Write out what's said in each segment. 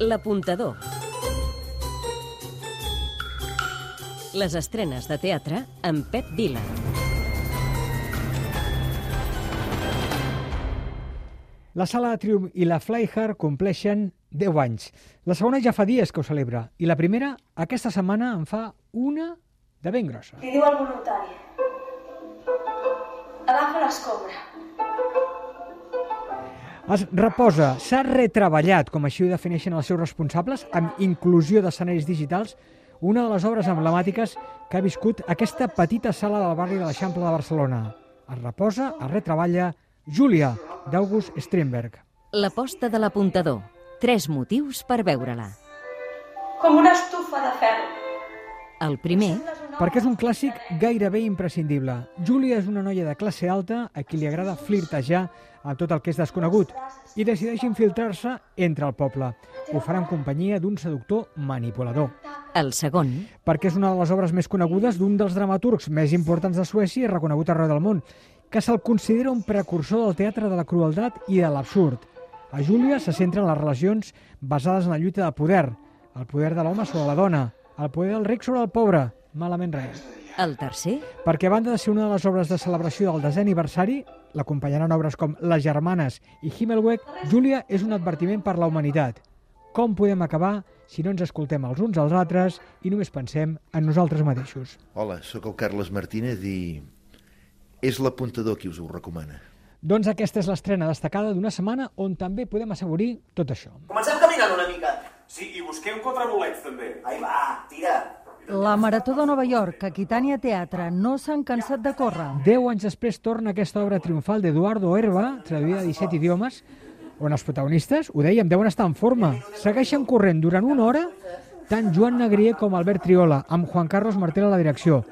L'apuntador. Les estrenes de teatre amb Pep Vila. La Sala de Triomf i la Flyhard compleixen 10 anys. La segona ja fa dies que ho celebra i la primera aquesta setmana en fa una de ben grossa. Li diu al voluntari. Agafa l'escombra. Es reposa, s'ha retreballat, com així ho defineixen els seus responsables, amb inclusió d'escenaris digitals, una de les obres emblemàtiques que ha viscut aquesta petita sala del barri de l'Eixample de Barcelona. Es reposa, es retreballa, Júlia, d'August Strindberg. L'aposta de l'apuntador. Tres motius per veure-la. Com una estufa de ferro. El primer, Perquè és un clàssic gairebé imprescindible. Júlia és una noia de classe alta a qui li agrada flirtejar amb tot el que és desconegut i decideix infiltrar-se entre el poble. Ho farà en companyia d'un seductor manipulador. el segon, perquè és una de les obres més conegudes d'un dels dramaturgs més importants de Suècia i reconegut arreu del món, que se'l considera un precursor del teatre de la crueltat i de l'absurd. A Júlia se centra en les relacions basades en la lluita de poder, el poder de l'home sobre la dona, el poder del ric sobre el pobre, malament res. el tercer, Perquè a banda de ser una de les obres de celebració del desè aniversari, l'acompanyaran obres com Les Germanes i Himmelweg, Júlia és un advertiment per la humanitat. Com podem acabar si no ens escoltem els uns als altres i només pensem en nosaltres mateixos? Hola, sóc el Carles Martínez i és l'apuntador qui us ho recomana. Doncs aquesta és l'estrena destacada d'una setmana on també podem assaborir tot això. Comencem caminant una mica. Sí, i busquem contrabolets, també. Ai, va, tira. La Marató de Nova York, Aquitània Teatre, no s'han cansat de córrer. Deu anys després torna aquesta obra triomfal d'Eduardo Herba, traduïda a 17 idiomes, on els protagonistes, ho dèiem, deuen estar en forma. Segueixen corrent durant una hora tant Joan Negrier com Albert Triola, amb Juan Carlos Martel a la direcció.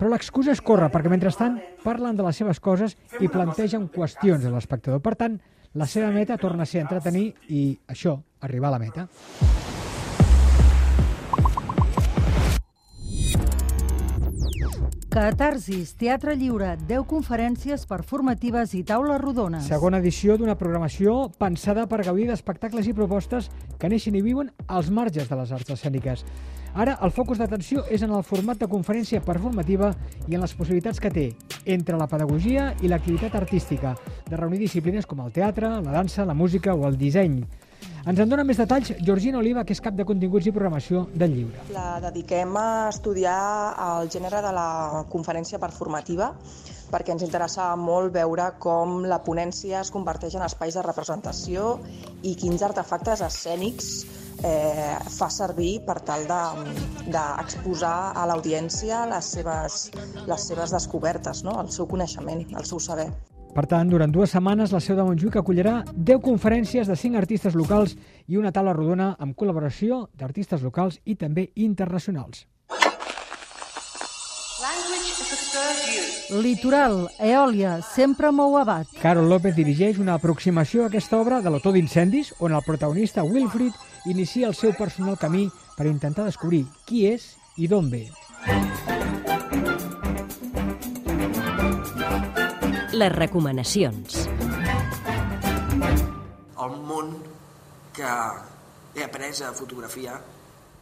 Però l'excusa és córrer, perquè mentrestant parlen de les seves coses i plantegen qüestions a l'espectador. Per tant, la seva meta torna a ser entretenir i això, arribar a la meta. Catarsis, Teatre Lliure, 10 conferències performatives i taules rodones. Segona edició d'una programació pensada per gaudir d'espectacles i propostes que neixen i viuen als marges de les arts escèniques. Ara, el focus d'atenció és en el format de conferència performativa i en les possibilitats que té entre la pedagogia i l'activitat artística, de reunir disciplines com el teatre, la dansa, la música o el disseny. Ens en dona més detalls Georgina Oliva, que és cap de continguts i programació del llibre. La dediquem a estudiar el gènere de la conferència performativa perquè ens interessa molt veure com la ponència es converteix en espais de representació i quins artefactes escènics eh, fa servir per tal de- d'exposar de, a l'audiència les, seves, les seves descobertes, no? el seu coneixement, el seu saber. Per tant, durant dues setmanes, la seu de Montjuïc acollirà 10 conferències de 5 artistes locals i una taula rodona amb col·laboració d'artistes locals i també internacionals. Litoral, Eòlia, sempre mou abat. Carol López dirigeix una aproximació a aquesta obra de l'autor d'incendis, on el protagonista Wilfrid inicia el seu personal camí per intentar descobrir qui és i d'on ve. Les recomanacions. El món que he après a fotografiar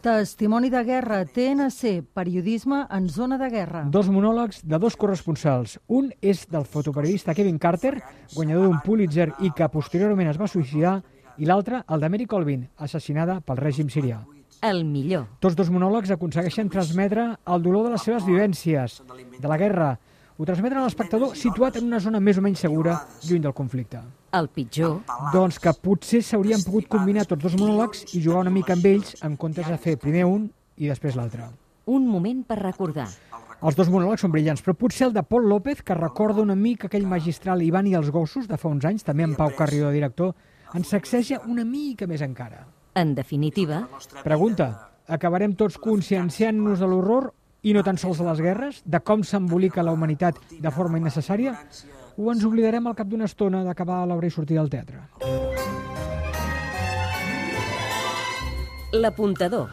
Testimoni de guerra, TNC, periodisme en zona de guerra. Dos monòlegs de dos corresponsals. Un és del fotoperiodista Kevin Carter, guanyador d'un Pulitzer i que posteriorment es va suïcidar, i l'altre, el de Mary Colvin, assassinada pel règim sirià. El millor. Tots dos monòlegs aconsegueixen transmetre el dolor de les seves vivències, de la guerra. Ho transmeten a l'espectador situat en una zona més o menys segura, lluny del conflicte. El pitjor, Doncs que potser s'haurien pogut combinar tots dos monòlegs i jugar una mica amb ells en comptes de fer primer un i després l'altre. un moment per recordar. Els dos monòlegs són brillants, però potser el de Pol López, que recorda una mica aquell magistral Ivan i els gossos de fa uns anys, també amb Pau Carrió de director, ens sacseja una mica més encara. En definitiva, Pregunta, acabarem tots conscienciant-nos de l'horror i no tan sols de les guerres, de com s'embolica la humanitat de forma innecessària, o ens oblidarem al cap d'una estona d'acabar l'obra i sortir del teatre? l'apuntador.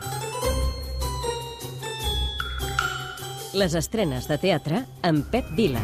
Les estrenes de teatre amb Pep Vila.